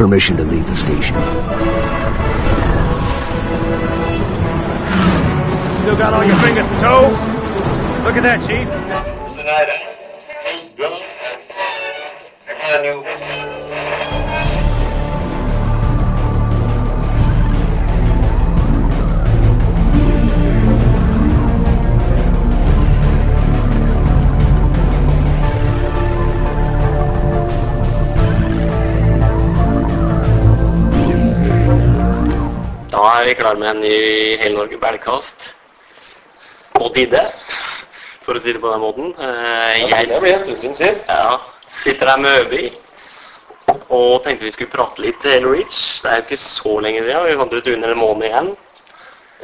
permission to leave the station. Still got all your fingers and toes? Look at that, Chief. Er vi klar med en ny Hel-Norge Bælkast. På tide, for å si det på den måten. Jeg Ja, det blir en stund siden sist. ja, sitter her med Øby og tenkte vi skulle prate litt Halo Reach. Det er jo ikke så lenge siden. Vi fant ut under en måned igjen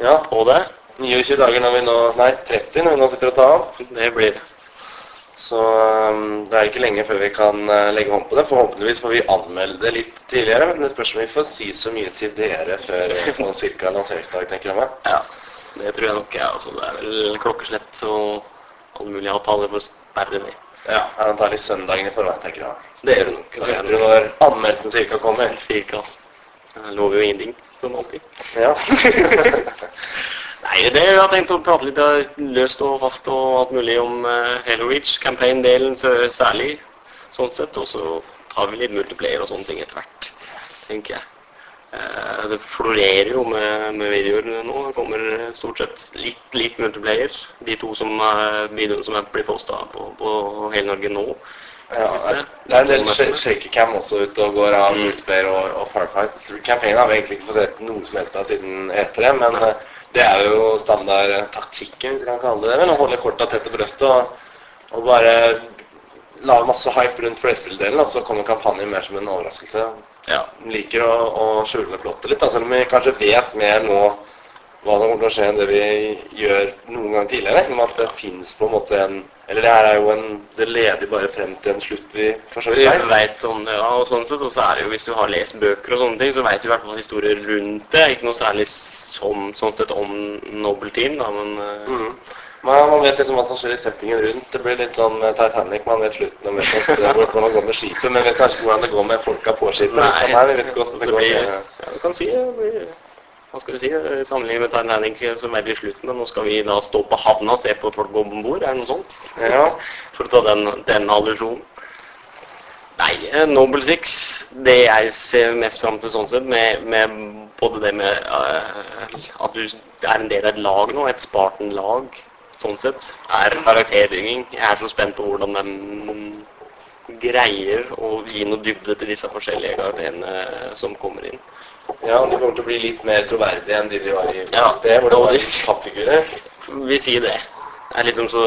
Ja, på det. 29 dager når vi nå Nei, 30 når vi nå sitter og tar av. Det blir det. Så um, det er ikke lenge før vi kan uh, legge hånd på det. Forhåpentligvis får vi anmelde det litt tidligere, men det spørs om vi får si så mye til dere før uh, sånn cirka lanseringsdag, tenker jeg meg. Ja, det tror jeg nok jeg også. Det er vel klokkeslett og alle mulige avtaler for å sperre ned. Ja, antagelig søndagen i forveien, tenker jeg. Det gjør du nok. Da vet du når anmeldelsen cirka kommer. Cirka. Jeg lover jo ingenting, som alltid. Ja. Nei, det jeg har tenkt å prate litt eh, løst og fast og alt mulig om uh, Halo Reach, campaign-delen særlig, sånn sett. Og så tar vi litt multiplayer og sånne ting etter hvert, tenker jeg. Eh, det florerer jo med, med videoer nå. Det kommer stort sett litt, litt multiplayer. De to som, er- videoene som er- blir posta på, på hele Norge nå. Ja, det er en del shakercam også ute og går av multiplayer og, og Firefight. Campaignen har vi egentlig ikke fått sett noe som helst av siden E3, men eh, det er jo standard eh, hvis vi kan kalle det det. Å holde korta tett til brøstet og, og bare lage masse hype rundt flespilldelen, og så kommer kampanjen mer som en overraskelse. Ja. Liker å, å skjule plottet litt, da, selv om vi kanskje vet mer nå hva som kommer til å skje enn det vi gjør noen gang tidligere. Men at det finnes på en måte en Eller det her er jo en Det leder bare frem til en slutt vi for så Vi vidt vet. vet om det, ja, og sånn sett, og så er det jo, hvis du har lest bøker og sånne ting, så vet du i hvert fall historier rundt det. Ikke noe særlig som, sånn sett om Noble Team, da, men mm. Men Man, vet liksom hva som skjer i settingen rundt. Det blir litt sånn eh, Titanic. Man vet slutten og vet hvordan det går med skipet, men vet kanskje hvordan det går med folka på skipet. Nei, her, vi vet ikke hvordan det går. blir, ja, du kan si det blir, Hva skal du si? i Sammenlignet med Titanic som er i slutten, og nå skal vi da stå på havna og se på folk gå om bord, er det noe sånt? Ja. For å ta den, den allusjonen. Nei, Noble Six, det jeg ser mest fram til sånn sett, med, med både det med uh, at du er en del av et lag nå, et Spartan-lag, sånn sett, er karakterbygging. Jeg er så spent på hvordan de greier å gi noe dybde til disse forskjellige karakterene som kommer inn. ja, de kommer til å bli litt mer troverdige enn de de var i Ja. sted, hvor det var pappfigurer. Vi sier det. Det er liksom så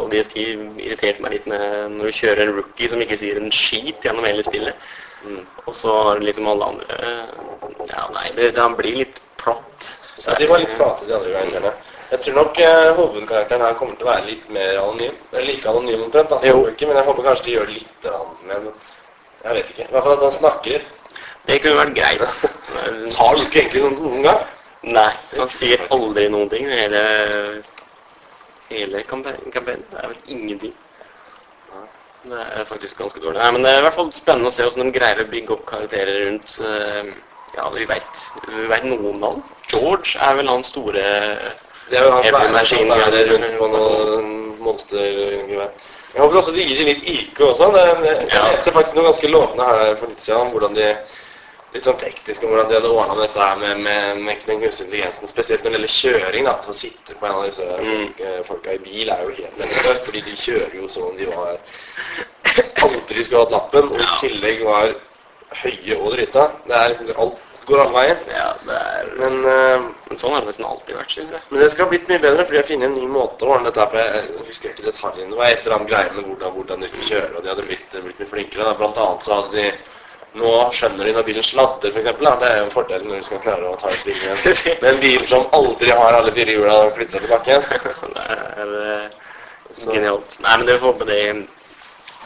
ODST irriterte meg litt med når du kjører en rookie som ikke sier en skit gjennom hele spillet. Mm. Og så har du liksom alle andre Ja, nei, det, det blir litt platt. Ja, de var litt flate, de andre gangene. Jeg tror nok eh, hovedkarakteren her kommer til å være litt mer anonym. Eller like anonym omtrent, da. Jo. Ikke, men jeg håper kanskje de gjør litt men jeg vet ikke. I hvert fall at han snakker. Det kunne vært greit. Sa du ikke egentlig noe noen gang? Nei, han sier aldri noen ting. Hele, hele kampanjen. Det er vel ingenting. Det er faktisk ganske dårlig. Nei, men det er i hvert fall spennende å se hvordan de greier å bygge opp karakterer rundt eh, Ja, vi vet, vi vet noen navn. George er vel han store Det er jo han som er rundt på noen monstergevær. Jeg håper også de gir litt yrke også. Det, jeg leste faktisk noe ganske lovende her for litt siden om hvordan de litt sånn teknisk om hvordan de hadde ordna dette her med, med, med den kunstige intelligensen. Spesielt når det gjelder kjøring. da, Så sitte på en av disse Mm. folka i bil er jo helt meningsløst. Fordi de kjører jo som om de var aldri skulle hatt lappen, og i tillegg var høye og drita. Det er liksom alt går alle veier. Ja, er Men uh, Men sånn har det nesten alltid vært, synes jeg. men det skal ha blitt mye bedre, fordi jeg har funnet en ny måte å ordne dette her på. Jeg husker ikke detaljene. Det var et eller annet greie med hvordan, hvordan de skulle kjøre, og de hadde blitt, blitt mye flinkere. Da. Blant annet så hadde de Nå skjønner de når bilen sladder, f.eks. Det er jo en fordel når du skal klare å ta ut bilen igjen. Med en bil som aldri har alle fire hjula flytta til bakken. Det er eh, genialt. Nei, men det får håpe det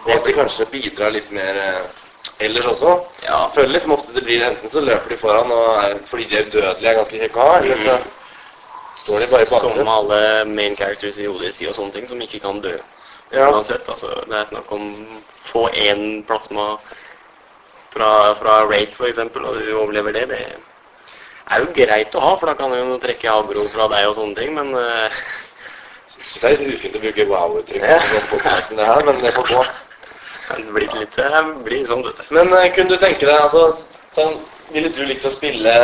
Og at de kanskje bidrar litt mer eh, ellers også. Ja. Føler litt som ofte det blir enten så løper de foran er, fordi de er udødelige er ganske kjekke å ha, eller så står de bare i Som med alle main characters i ODST og sånne ting som ikke kan dø. Ja. Uansett, altså. Det er snakk om få én plasma fra, fra Rate eksempel, og du overlever det, det er jo greit å ha, for da kan du jo trekke agro fra deg og sånne ting, men uh, Det er litt ufint å bruke wow-uttrykk på det her, men det får gå. Det blir litt, det blir sånn, vet du. Men uh, kunne du tenke deg, altså, sånn, ville du likt å spille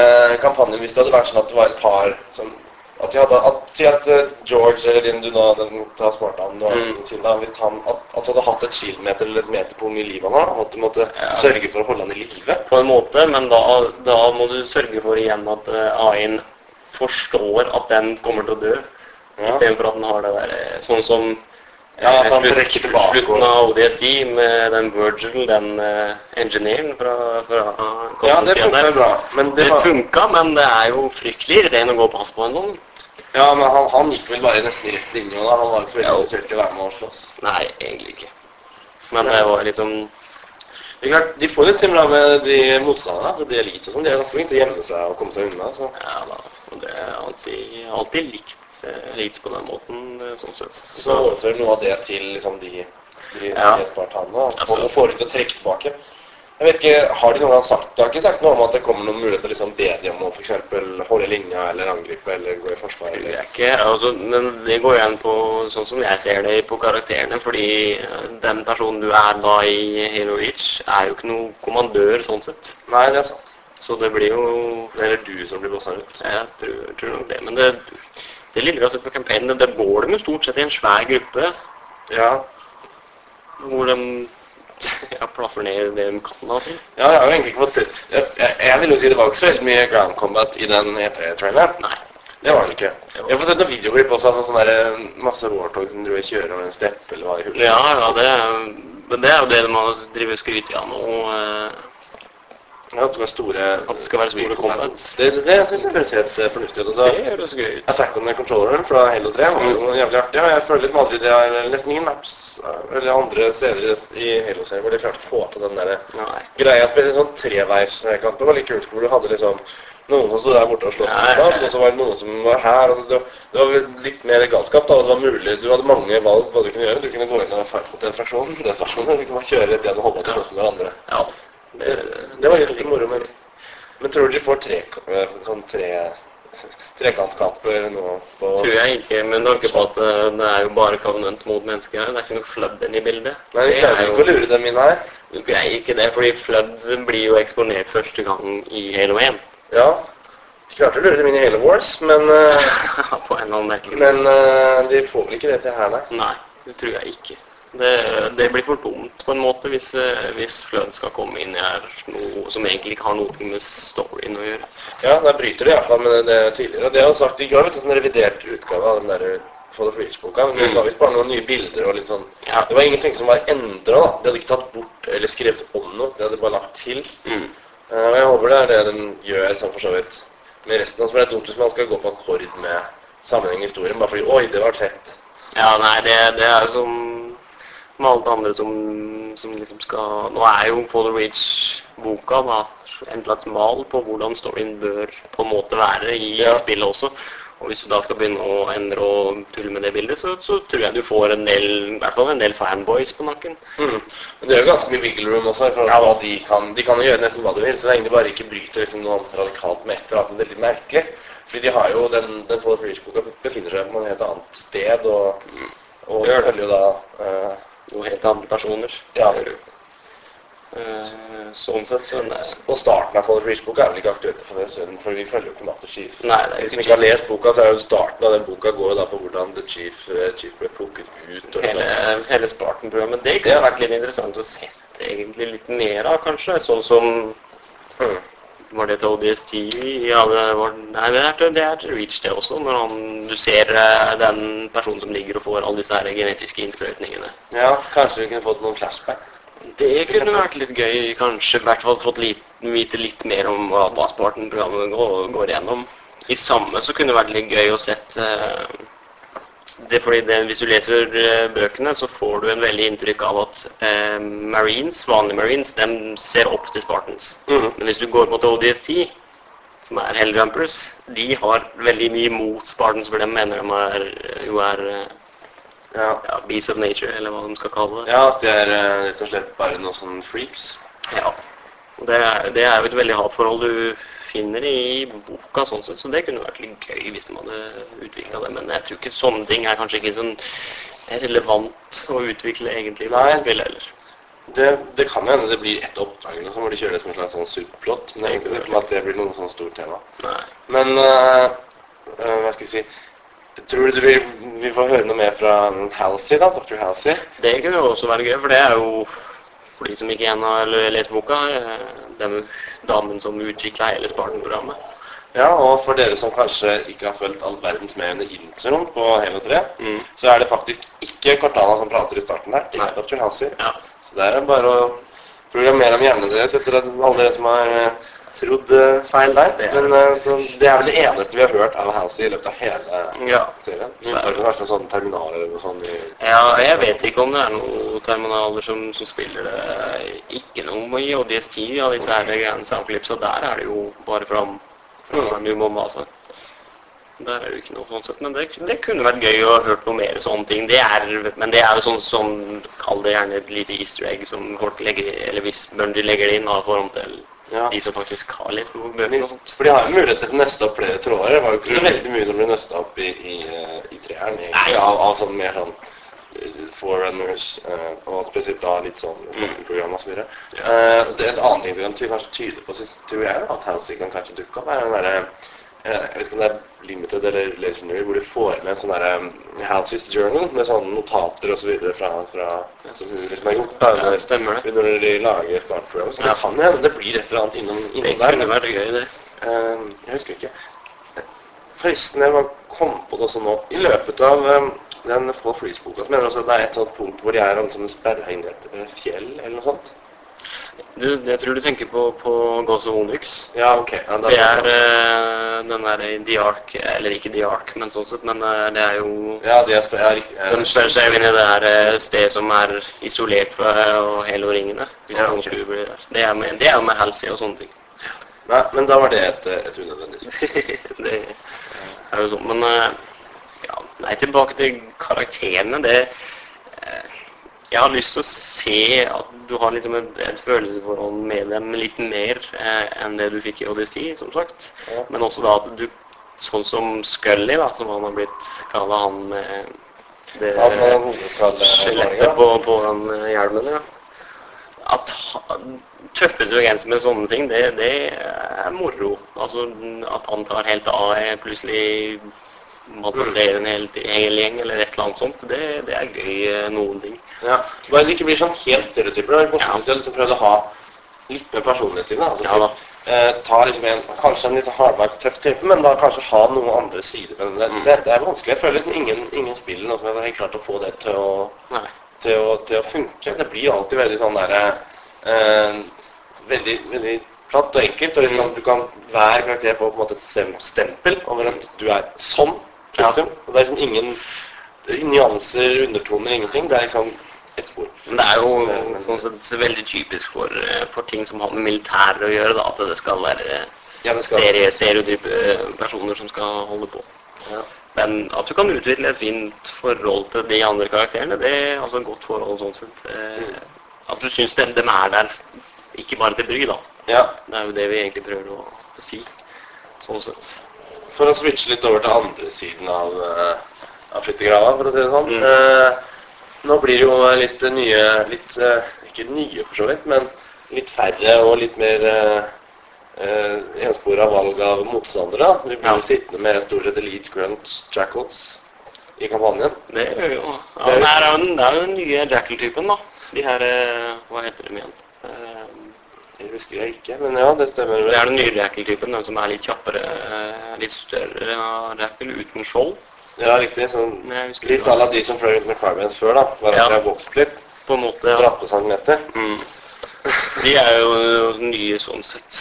kampanjen hvis det hadde vært sånn at det var et par som at de hadde, at, at uh, George, eller din du nå den tar smartnavn mm. sin, da, hvis han, at, at, du hadde hatt et kilometer eller et meter på hvor mye liv han har, at du måtte ja. sørge for å holde han i live? På en måte, men da, da må du sørge for igjen at uh, AI-en forstår at den kommer til å dø. Ja. Istedenfor at den har det der eh, sånn som ja, at han trekker tilbake. Slutten av ODSI med den Virgil, den uh, engineeren fra, fra Ja, det funka bra. Men det, det funka, men det er jo fryktelig irriterende å gå og passe på en sånn. Ja, men han, han, gikk vel bare nesten rett linje, da. Han var ikke så veldig interessert i å være med og slåss. Nei, egentlig ikke. Men det var liksom det er klart, De får litt til med de motstanderne. for de elite og sånn. De er ganske flinke til å gjemme seg og komme seg unna. Så. Ja da. Og det er alltid, alltid likt likt på den måten, eh, sånn sett. Så, så overfører noe av det til liksom, de, de ja. og, altså, og får de til å trekke tilbake. Jeg vet ikke, Har de noen gang sagt det har ikke sagt noe om at det kommer noen mulighet til å liksom dem om å f.eks. holde linja eller angripe eller gå i forsvar? Eller? Det ikke, altså, men det går igjen på sånn som jeg ser det på karakterene. Fordi eh, den personen du er da i Halo Reach, er jo ikke noe kommandør sånn sett. Nei, det er sant. Så det blir jo Eller du som blir blåst ut. Jeg tror, tror nok det. Men det, det lille vi har sett på kampanjen, det går dem jo stort sett i en svær gruppe. Ja. Hvor de ja, plaffer ned det de kan. Altså. Ja, jeg har jo egentlig ikke fått jeg, jeg, jeg, vil jo si det var ikke så veldig mye ground combat i den EP-traileren. Nei. Det var det ikke. Jeg har fått sett noen videoklipp også av sånne der, masse Warthog som kjører over en stepp eller hva i hullet. Ja, ja, det, men det er jo det de har drevet skryt av nå. Eh, ja, være store, at det skal være store combat. Det, det, synes jeg høres helt uh, fornuftig ut. Altså, det høres gøy ut. Attack on the Controller fra Halo 3 var jo jævlig artig. Og jeg føler litt aldri det er nesten ingen maps eh, eller andre steder i Halo-serien hvor de klarte å få til den der Nei. greia. Spesielt sånn Det var litt kult, hvor du hadde liksom noen som stod der borte og sloss med stab, og så var det noen som var her. og det, det var litt mer galskap. da, og det var mulig, Du hadde mange valg hva du kunne gjøre. Du kunne gå inn og fighte mot en fraksjon, den fraksjonen, du kunne kjøre rett igjen og holde til med hverandre. Ja. Det, det var litt moro, men, men tror du de får tre, sånn tre trekantkamper nå? På tror jeg ikke, med tanke på at eh, det er jo bare Covenant mot mennesker her. Det er ikke noe Flood i bildet. Nei, vi klarer ikke å lure dem inn her. Du greier ikke det, fordi flødd blir jo eksponert første gang i Halo 1. Ja, Vi klarte å lure dem inn i Halo Wars, men uh, På en eller annen merkelig Men uh, de får vel ikke det til her, nei? Nei, det tror jeg ikke. Det, det, blir for dumt på en måte hvis, eh, hvis Flood skal komme inn her noe som egentlig ikke har noe med storyen å gjøre. Ja, der bryter det iallfall med det tidligere. Det har sagt, i går, vet du, en revidert utgave av den der For the Reach-boka. Men mm. ga visst bare noen nye bilder og litt sånn ja. Det var ingenting som var endra. De hadde ikke tatt bort eller skrevet om noe. De hadde bare lagt til. Mm. Uh, og jeg håper det er det den gjør sånn for så vidt med resten. Altså, det er dumt hvis man skal gå på akkord med sammenheng i historien bare fordi Oi, det var tett. Ja, nei, det, det er som med alt det andre som, som liksom skal Nå er jo Paul Reach-boka da en slags mal på hvordan storyen bør på en måte være i ja. spillet også. Og hvis du da skal begynne å endre og tulle med det bildet, så, så, tror jeg du får en del, i hvert fall en del fanboys på nakken. Mm. Men det er jo ganske mye wiggle room også. for ja. de kan. De kan gjøre nesten hva de vil, så det er egentlig bare ikke bryter liksom noe radikalt med et eller annet veldig merkelig. Fordi de har jo, den, den Paul Reach-boka befinner seg på et helt annet sted, og, og følger jo da uh, noen helt andre personer. Ja. Uh, sånn sett. Så og starten av Reach-boka er vel ikke aktuelt for det, for vi følger jo ikke Master Chief. Nei, det er Hvis man ikke har lest boka, så er jo starten av den boka går da på hvordan The Chief, uh, Chief ble plukket ut. Og hele, sånn. hele Spartan-programmet. Det kunne vært litt interessant å se egentlig litt mer av, kanskje. Sånn som mm. Var det til ODST? Ja, det var, nei, det er, til, det er til Reach, det også. Når han, du ser uh, den personen som ligger og får alle disse her genetiske innsprøytningene. Ja, kanskje vi kunne fått noen flashbacks? Det kunne vært litt gøy. Kanskje i hvert fall fått litt, vite litt mer om hva Basparten-programmet går, går gjennom. I samme så kunne det vært litt gøy å sett uh, det er fordi det, Hvis du leser uh, bøkene, så får du en veldig inntrykk av at uh, Marines, vanlige Marines de ser opp til Spartans. Mm. Men hvis du går mot ODST, som er Helljumpers, de har veldig mye mot Spartans, for de mener de er, jo er uh, ja. ja, Beast of Nature, eller hva de skal kalle det. Ja, at de er rett og slett bare noen sånne freaks. Ja. Det er, det er jo et veldig hatforhold du finner i boka, sånn sett, så det kunne vært litt gøy hvis man hadde utvikla det. Men jeg tror ikke sånne ting er kanskje ikke sånn relevant å utvikle egentlig i spill heller. Det, det kan hende det blir ett oppdrag eller noe, hvor de kjører det som en slags sånn superplott. Men jeg er ikke sikkert at det blir noe sånn stort tema. Nei. Men uh, uh, hva skal jeg si Tror du vi, vi får høre noe mer fra Halsey, da? Dr. Halsey? Det kunne jo også være gøy, for det er jo for de som ikke igjen har lest boka, eh, den damen som utvikla hele Spartan-programmet. Ja, og for dere som kanskje ikke har fulgt all verdens med under introen på Halo 3, mm. så er det faktisk ikke Cortana som prater i starten der. Det er. Halsey. Ja. Så det er bare å programmere om hjernen deres etter at alle dere som har trodd eh, feil der. Men uh, det er vel det eneste vi har hørt av Halsey i løpet av hele ja. serien. Så det er vært noen sånne terminaler eller noe sånt. Ja, jeg vet ikke om det er noen terminaler som, som spiller det. Ikke noe i ODS10 av disse her greiene soundclipsa. Der er det jo bare fram, fram mm. Altså. der er det jo ikke noe sånn sett, men det, det, kunne vært gøy å ha hørt noe mer sånne ting. Det er, men det er jo sånn som Kall det gjerne et lite easter egg som folk legger eller hvis Bungie legger det inn av forhold til ja. de som faktisk har litt gode bøker og sånt. For de har jo mulighet til å nøste opp flere tråder. Det var jo ikke så veldig mye som ble nøsta opp i, i, i treeren. Av, av sånn mer sånn eh, Forerunners uh, og spesielt da litt sånn mm. program og så videre. Uh, det er et annet ting som kan kanskje tyde på, tror jeg, at Halsey kan kanskje dukke opp, er den derre jeg vet ikke om det er limited eller legendary, hvor de får med en sånn derre um, Halsey's Journal med sånne notater osv. Så fra, fra som hun liksom er gjort da, ja, stemmer det. når de lager startprogram. Så det kan hende det blir et eller annet innom, innom det der. Det kunne vært gøy, det. Um, jeg husker ikke. Forresten, jeg kom på det også nå. I løpet av um, den Fall Freeze-boka så mener jeg også at det er et sånt punkt hvor de er inn i et fjell eller noe sånt. Du, jeg tror du tenker på, på Ghost of Onyx. Ja, ok. Ja, det er uh, den der The Ark, eller ikke The Ark, men sånn sett, men uh, det er jo Ja, det er, er, er Den spiller seg inn i det der uh, stedet som er isolert fra og hele ringene. Hvis ja, okay. bli der. Det er, med, det er med Halsey og sånne ting. Nei, men da var det et, et unødvendig Det er jo sånn, men ja, Nei, tilbake til karakterene. Det jeg har lyst til å se at du har liksom et, et følelsesforhold med dem litt mer eh, enn det du fikk i Odyssey, som sagt. Ja. Men også da at du, sånn som Scully, da, som han har blitt kalla han med det skjelettet på, på den eh, hjelmen, ja. At tøffe genser med sånne ting, det, det er moro. Altså at han tar helt av plutselig en hel, hel, gjeng eller et eller annet sånt. Det, det er gøy eh, noen ting. Ja. Bare det ikke blir sånn helt stereotyper. Det er morsomt ja. liksom prøvd å ha litt mer personlighet i det. Altså, ja, da. Eh, ta liksom en, kanskje en litt hardbark, tøff type, men da kanskje ha noen andre sider. Men det, mm. det, det er vanskelig. Jeg føler liksom ingen, ingen spiller noe som har klart å få det til å, til å, til å funke. Det blir alltid veldig sånn derre eh, veldig, veldig platt og enkelt. og liksom, Du kan hver karakter få på en måte et stempel over at du er sånn. Ja. Og det er liksom ingen nyanser, undertoner, ingenting. Det er liksom ett spor. Men det er jo sånn sett veldig typisk for, eh, for, ting som har med militæret å gjøre, da, at det skal være ja, det skal... stereotype eh, personer som skal holde på. Ja. Men at du kan utvikle et fint forhold til de andre karakterene, det er altså et godt forhold sånn sett. Eh, mm. At du syns de, de, er der, ikke bare til bry, da. Ja. Det er jo det vi egentlig prøver å si, sånn sett. For å switche litt over til andre siden av av skyttergrava, for å si det sånn. Mm. Eh, nå blir det jo litt nye litt, eh, Ikke nye, for så vidt, men litt færre og litt mer eh, eh enspora valg av motstandere. Vi blir ja. sittende med stort sett Elite Grunts Jackals i kampanjen. Det er jo ja, det, er jo den, nye Jackal-typen, da. De her eh, Hva heter de igjen? Eh, det husker jeg ikke, men ja, det stemmer. Det er den nye rekel-typen, den som er litt kjappere, litt større rekel uten skjold. Ja, riktig. Sånn, litt à la de som fløy rundt med Carbians før, da. Bare at de har vokst litt. På en måte, ja. Dratt centimeter. Mm. De er jo nye sånn sett.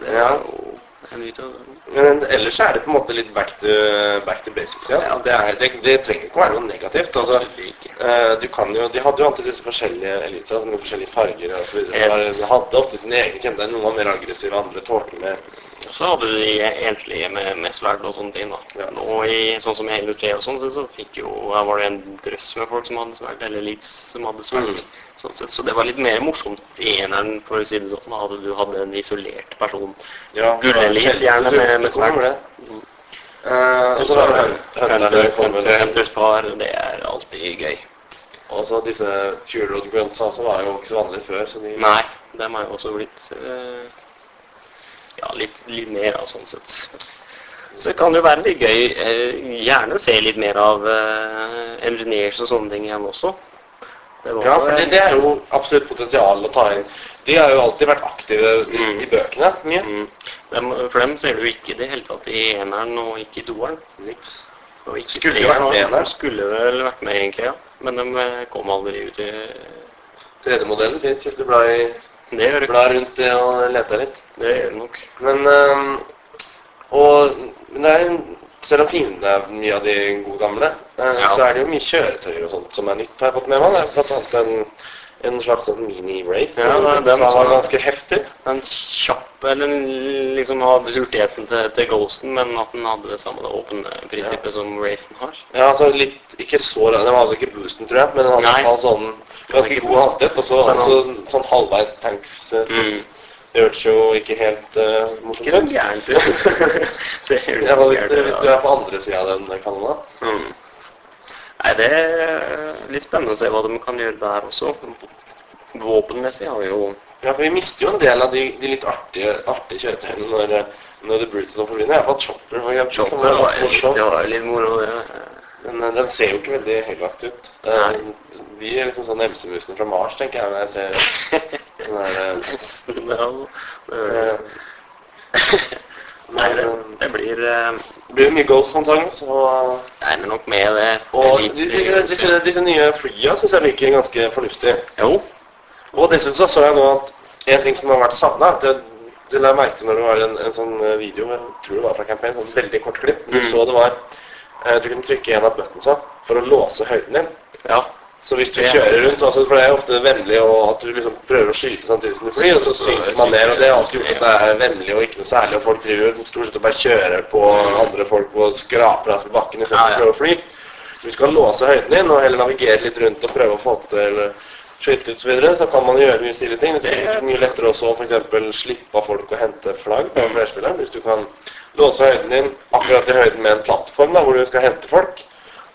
Det er jo men ellers er det på en måte litt back to, back to basics. Ja. ja det, er, det, det, trenger ikke å være noe negativt. Altså, uh, du kan jo, de hadde jo alltid disse forskjellige eliter altså med forskjellige farger videre. Yes. De hadde ofte sine egne kjente. Noen var mer aggressive, andre tålte mer Så hadde du de enslige med, med sverd og sånne ting. da. Ja. og i sånn som i 3 og sånn, så, fikk jo, var det en drøss med folk som hadde sverd, eller litt som hadde sverd. Mm. Sånn sett, så det var litt mer morsomt i eneren, for å si det sånn. Hadde du hadde en isolert person. Ja, Gullelit, gjerne med, med sverd. Det. Uh, og så var det Hunterne Hunter, kom med Hunter, Hunters par, det er alltid gøy. Og så disse Fuel Road Grunts altså, var jo ikke så vanlige før, så de Nei, dem har jo også blitt eh, ja, litt, litt mer av sånn sett. Så det kan jo være litt gøy. Eh, gjerne se litt mer av eh, engineers og sånne ting igjen også. Det var, Ja, for det, det er jo absolutt potensial å ta inn. De har jo alltid vært aktive i, Mm. i bøkene mye. mm, dem, For dem ser du ikke det hele tatt i eneren og ikke i toeren. Niks. Og ikke Skulle jo vært med eneren. Skulle vel vært med egentlig, ja. Men de eh, kom aldri ut i Tredje modellen fins hvis du blar, i, Det gjør det, blar rundt det og leter litt. det gjør det nok. Men um, Og det er selv om fiendene er mye av de gode gamle, eh, Ja. så er det jo mye kjøretøyer og sånt som er nytt, har jeg fått med meg. Det er blant annet en, en slags sånn mini-raid Ja, den, den var ganske heftig. En kjapp, eller liksom ha hurtigheten til, til Ghosten, men at den hadde det samme det åpne prinsippet som Racen har. Ja, altså litt, ikke så Den hadde ikke boosten, tror jeg, men den hadde Nei. sånn ganske god hastighet. Og så altså, sånn halvveis tanks. eh, Mm. Det hørtes jo ikke helt uh, morsomt Ikke så gærent ut. det det Ja, hvis, gærent, hvis du ja. er på andre sida av den kanona. Mm. Nei, det er litt spennende å se hva de kan gjøre der også. Våpenmessig har vi jo Ja, for vi mister jo en del av de, de litt artige, artige kjøretøyene når, eh, når The Brutus forsvinner. Fått Chopper, for eksempel. Chopper er var, litt, det var litt moro, ja. Men eh, den ser jo ikke veldig høylagt ut. Eh, Vi er liksom sånn MC-musene fra Mars, tenker jeg, når jeg ser den der eh, Nesten det, altså. Eh, nei, det, det blir uh, Det blir mye Ghost antakeligvis. Og, men nok med det. og de, disse, disse nye flya syns jeg virker ganske fornuftig. Jo. Og dessuten så så jeg nå at en ting som har vært savna det la merke til når det var en, en sånn eh, video, jeg tror det var fra Campaign, sånn veldig kort klipp. Du Mm. så det var eh, Du kunne trykke en av buttonsa for å låse høyden din. Ja. Så hvis du kjører rundt, altså, for det er ofte vennlig og at du liksom prøver å skyte samtidig som du flyr, og så synker man ned, og det har alltid gjort at det er vennlig og ikke noe særlig, og folk driver stort sett og bare kjører på andre folk og skraper av bakken i stedet Ja, ja. å prøve å fly. Hvis du kan låse høyden din og heller navigere litt rundt og prøve å få til skyte ut så videre, så kan man gjøre mye stilige ting. Det er mye lettere også å eksempel slippe av folk å hente flagg på flerspilleren, hvis du kan låse høyden din akkurat i høyden med en plattform da, hvor du skal hente folk,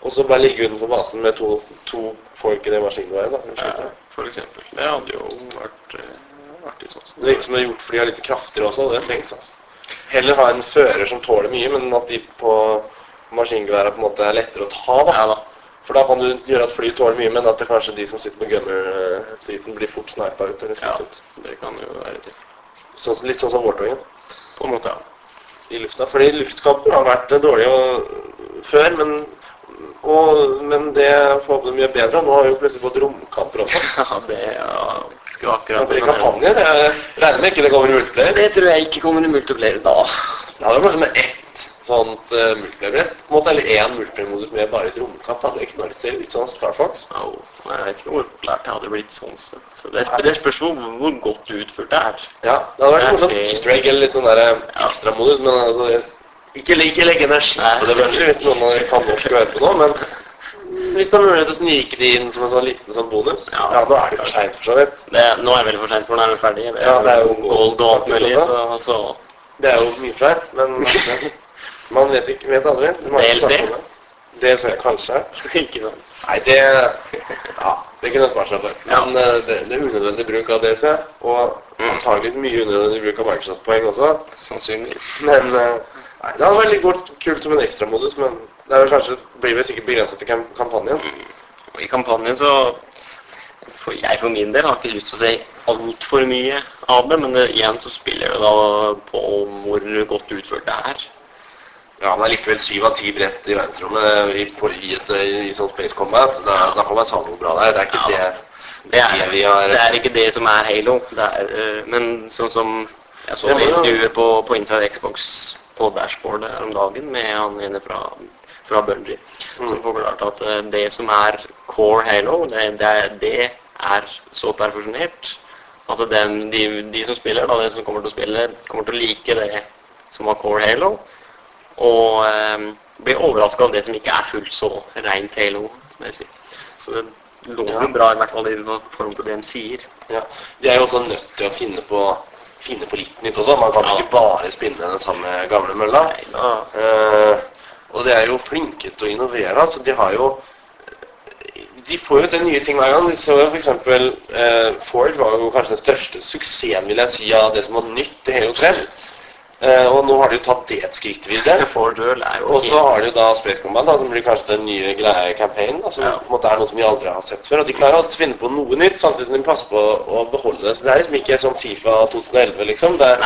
og så bare ligge utenfor basen med to, to folk i det maskingeværet. da, for. Eksempel. Det hadde jo vært eh, artig sånn. Det virker som det er gjort fordi de er litt kraftigere også, og det trengs altså. Heller ha en fører som tåler mye, men at de på maskingeværet på en måte er lettere å ta. da. Ja da. For da kan du gjøre at flyet tåler mye, men at det kanskje de som sitter på gunner-siden blir fort snipa ut. eller Ja, skutt ut. det kan jo være til. Så, litt sånn som Warthogen På en måte, ja. i lufta. Fordi luftkamper har vært dårlige før, men, og, men det forhåpentlig mye bedre. Nå har vi jo plutselig fått romkamper også. Ja, det ja, skulle akkurat det i kampanje, det er- regner med ikke det kommer i multiplayer. Det tror jeg ikke kommer i multiplayer da. Ja, det er kanskje med ett sånt uh, multiplayer-brett, en måte, eller én multiplayer-modus med bare et romkamp. Det hadde ikke vært det litt sånn Star Fox. Au, jeg vet ikke hvor populært det hadde blitt sånn sett. Så det, det spørs hvor, hvor godt utført det er. Ja, det hadde vært Ja, morsomt. det- Easter egg eller litt sånn der eh, ekstramodus, men altså ikke, ikke legge energi på det, Bungie, hvis noen kan norsk og hører på nå, men hvis det er mulighet til å snike det inn som en sånn liten sånn bonus, ja, Ja. nå er det for seint for så vidt. Det, nå er det veldig for sent, for nå er vi ferdig. Det Ja, det er jo gold og alt mulig. Så, så Det er jo mye flaut, men man vet ikke, vet aldri. DLC? DLC, kanskje. ikke sant. Nei, det Ja, det kunne jeg spart seg for. Men ja. det, det er unødvendig bruk av DLC, og antagelig mye unødvendig bruk av Microsoft-poeng også. Sannsynligvis. Men eh, nei, det hadde vært litt godt, kult som en ekstramodus, men det er vel kanskje, blir vel sikkert begrenset til kampanjen. kampanjen. Og I kampanjen så for Jeg for min del har ikke lyst til å si altfor mye av det, men det, igjen så spiller det da på hvor godt utført det er. Ja, han er likevel syv av ti bredt i verdensrommet i, på, i, et, i sånn Space Combat. Da, da kan man savne noe bra der. Det er ikke Ja, det, Det er, det vi har det er ikke det som er Halo. Det er, eh, men sånn som jeg så Ja, det men- intervjuet på, på Inside Xbox på dashboardet her om dagen med han ene fra, fra Bungie, Mm. som forklarte at eh, det som er core Halo, det, det, det er så perfeksjonert at den, de, de som spiller, da, de som kommer til å spille, kommer til å like det som var core Halo. Og eh, ble overraska av det som ikke er fullt så rent Halo. si. Så det lover ja. bra i hvert fall i form til det en sier. Ja. De er jo også nødt til å finne på, finne på litt nytt også. Man kan ja. ikke bare spinne den samme gamle mølla. Ja. eh, og de er jo flinke til å innovere. så de har jo de får jo til nye ting hver gang. Så for eksempel, eh, Ford var jo kanskje den største suksessen vil jeg si, av det som var nytt i Halo 3. Uh, og nå har de jo tatt det et skritt videre. Og så har de jo da Space Command, da, som blir kanskje den nye greie campaignen. Som ja. på en måte er noe som vi aldri har sett før. Og de klarer å finne på noe nytt, samtidig som de passer på å beholde det. Så det er liksom ikke som Fifa 2011, liksom. Er,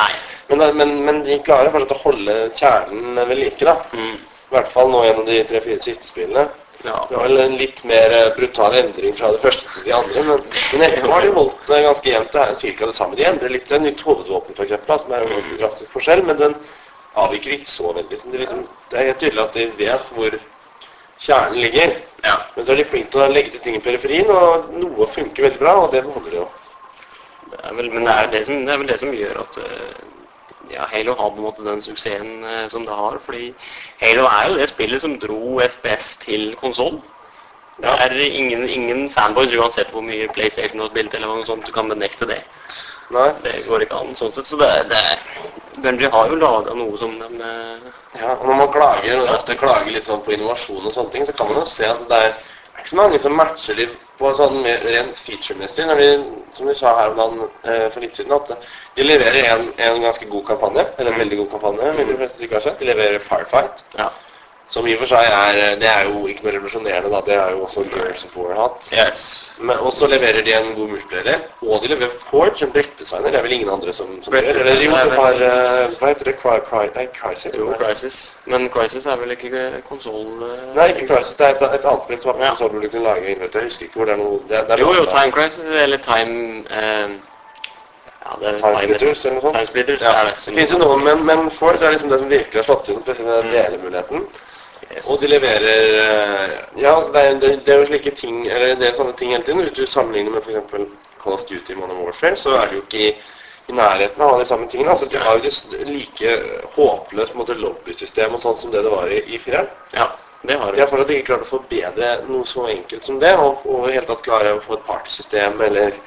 men, men, men, de klarer fortsatt å holde kjernen ved like, da. Mm. I hvert fall nå gjennom de tre-fire siste spillene. Ja. Det var vel en litt mer eh, brutal endring fra det første til de andre. Men, men etterpå har de holdt det ganske jevnt. Det er cirka det samme. De endrer litt et nytt hovedvåpen, f.eks., som er en ganske kraftig forskjell. Men den avviker ikke så veldig. Det, liksom, det, er helt tydelig at de vet hvor kjernen ligger. Ja. Men så er de flinke til å legge til ting i periferien, og noe funker veldig bra, og det beholder de jo. Det er vel, men det er, det, som, det er vel det som gjør at uh, ja, Halo har på en måte den suksessen eh, som det har. fordi Halo er jo det spillet som dro FPS til konsoll. Det er ingen, ingen fanboys uansett hvor mye PlayStation har spilt eller noe sånt, du kan benekte det. Nei. Det går ikke an sånn sett. Så det, det Bungie har jo laga noe som de eh, Ja, og når man klager, ofte klager litt sånn på innovasjon og sånne ting, så kan man jo se at det er ikke så mange som matcher de på sånn rent feature-messig. Som vi sa her om dagen eh, for litt siden, at de leverer en, en, ganske god kampanje. Eller en veldig god kampanje, vil de. De leverer Firefight. Ja. Som i og for seg er Det er jo ikke noe revolusjonerende, da. Det har jo også Girls of War hatt. Yes. Men også leverer de en god multiplayer. Og de leverer Forge, som brettdesigner. Det er vel ingen andre som, som gjør Eller jo, de har Hva heter det? Cry, Cry, nei, Crisis? Jo, Crisis. Men Crisis er vel ikke konsoll... Uh, nei, ikke Crisis. Det er et, et annet spill som er på konsoll hvor du kunne lage innhold. Jeg husker ikke hvor det er noe det er, det er Jo, jo, Time Crisis eller Time uh, ja, det er Time Splitters eller noe sånt. Time ja. er det. Finnes jo noen, men, men Ford er liksom det som virkelig har slått inn, spesielt den delemuligheten. Og de leverer eh, Ja, det er, det, er jo slike ting Eller det er sånne ting hele tiden. Hvis du sammenligner med f.eks. Call of Duty Modern Warfare, så er det jo ikke i, i nærheten av de samme tingene. Altså, de har jo et like håpløst lobbysystem og sånn som det det var i, i fireren. Ja, det har de. Har fortsatt ikke klart å forbedre noe så enkelt som det, og, og i hele tatt klare å få et partysystem eller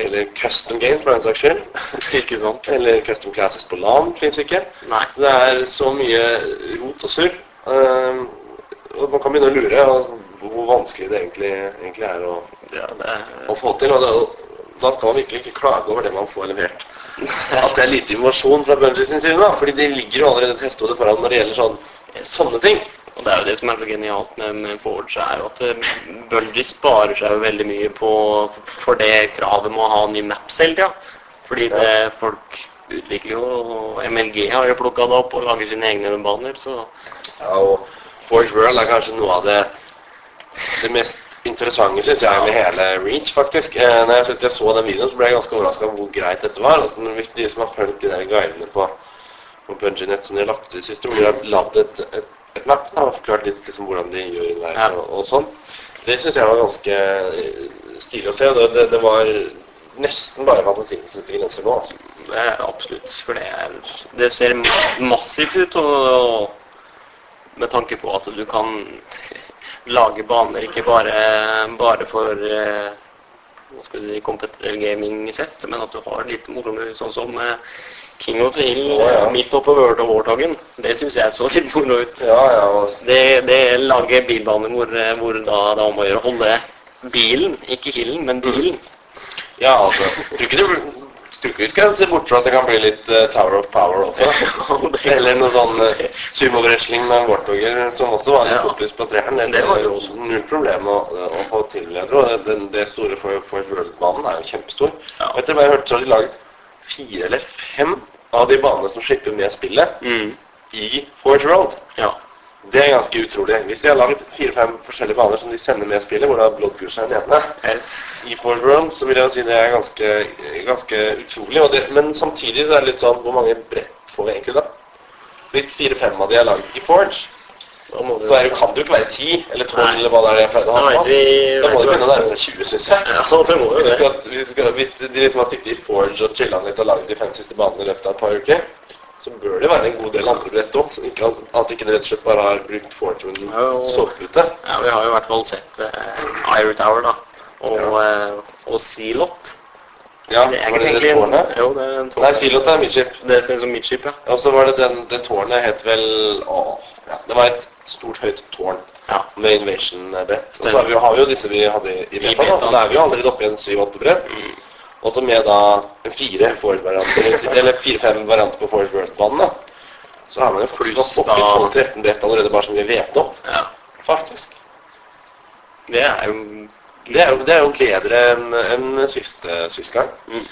eller custom games, for den saks skyld. ikke sant? Eller custom classes på LAN, fins ikke. Nei. Det er så mye rot og surr. Uh, og man kan begynne å lure altså, hvor vanskelig det egentlig, egentlig er, å, ja, er, å, få til. Og, det, da kan man virkelig ikke klage over det man får levert. At det er lite innovasjon fra Bungie sin side. da, fordi de ligger jo allerede testhodet foran når det gjelder sånn, sånne ting. Og Det er jo det som er så genialt med, med Forge, er at uh, Bungie sparer seg jo veldig mye på for det kravet med å ha ny maps hele tida. Fordi det, folk utvikler jo, og MLG har jo plukka det opp og lager sine egne baner. så... Ja, og Forge World er kanskje noe av det, det mest interessante, synes jeg, med hele Reach, faktisk. Eh, når jeg, jeg så den videoen, så ble jeg ganske overraska over hvor greit dette var. Altså, hvis de som har fulgt de der guidene på, på BungieNet som de har lagt ut siste, hvor de har lagd et, et, et map og forklart litt liksom, hvordan de gjør underveis og, og, sånn, det syns jeg var ganske eh, stilig å se. Det, det, det var nesten bare fantasien som fikk grenser nå. Altså. Det absolutt. For det, er, det ser massivt ut. og med tanke på at du kan lage baner ikke bare, bare for eh, hva skal du si, competitive gaming-sett, men at du har litt moro sånn som eh, King of the Hill oh, ja. midt oppe World of War-dagen. Det syns jeg så litt moro ut. Ja, ja. Det, det lager bilbaner hvor, hvor da det er om å gjøre å holde bilen, ikke hillen, men bilen. Ja, altså. Tror ikke det ikke vi skal se bort fra at det kan bli litt uh, Tower of Power også. Eller noe sånn uh, sumo-wrestling med Warthoger som også var litt populært på treeren. Det, det var jo også null problem å, å få til. Jeg tror det, det store for, for World-banen er jo kjempestor. Ja. Etter hva jeg hørte, så har de laget fire eller fem av de banene som slipper med spillet mm. i Forge Road. Ja. Det er ganske utrolig. Hvis de har laget fire-fem forskjellige baner som de sender med spillet, hvor det er Bloodgoose er den ene, yes. i Ford Run, så vil jeg si det er ganske, ganske utrolig. Det, men samtidig så er det litt sånn Hvor mange brett får vi egentlig da? Hvis fire-fem av de er laget i Forge, så er, kan det jo ikke være ti eller tolv eller hva det er jeg pleide å ha. Da må det begynne å nærme seg 20, syns jeg. Ja, det må jo det. Hvis, de liksom har sittet i Forge og chilla litt og laget de fem siste banene i løpet av et par uker, så bør det være en god del andre brett òg. At ikke det rett og slett bare har brukt Fortune sovepute. Ja, vi har jo i hvert fall sett uh, Iron Tower, da. Og, ja. uh, og Sealot. Ja, det er var det det tårnet? Jo, det er en tårn. Nei, Sealot er midship. Det ser ut som midship, ja. Og så var det den, den tårnet het vel Å, ja, det var et stort, høyt tårn. Ja. Med Invasion-brett. Og så har vi, jo disse vi hadde i beta, da. Så da er vi jo allerede oppe i en 7-8 brett. Mm. Og så med da fire fire-fem varianter på Forest World-banen, da. Så har man jo fått opp i 12-13 brett allerede bare som vi vet om. Ja. Faktisk. Det er jo det er jo, det er jo bedre enn en siste sist gang. Mm.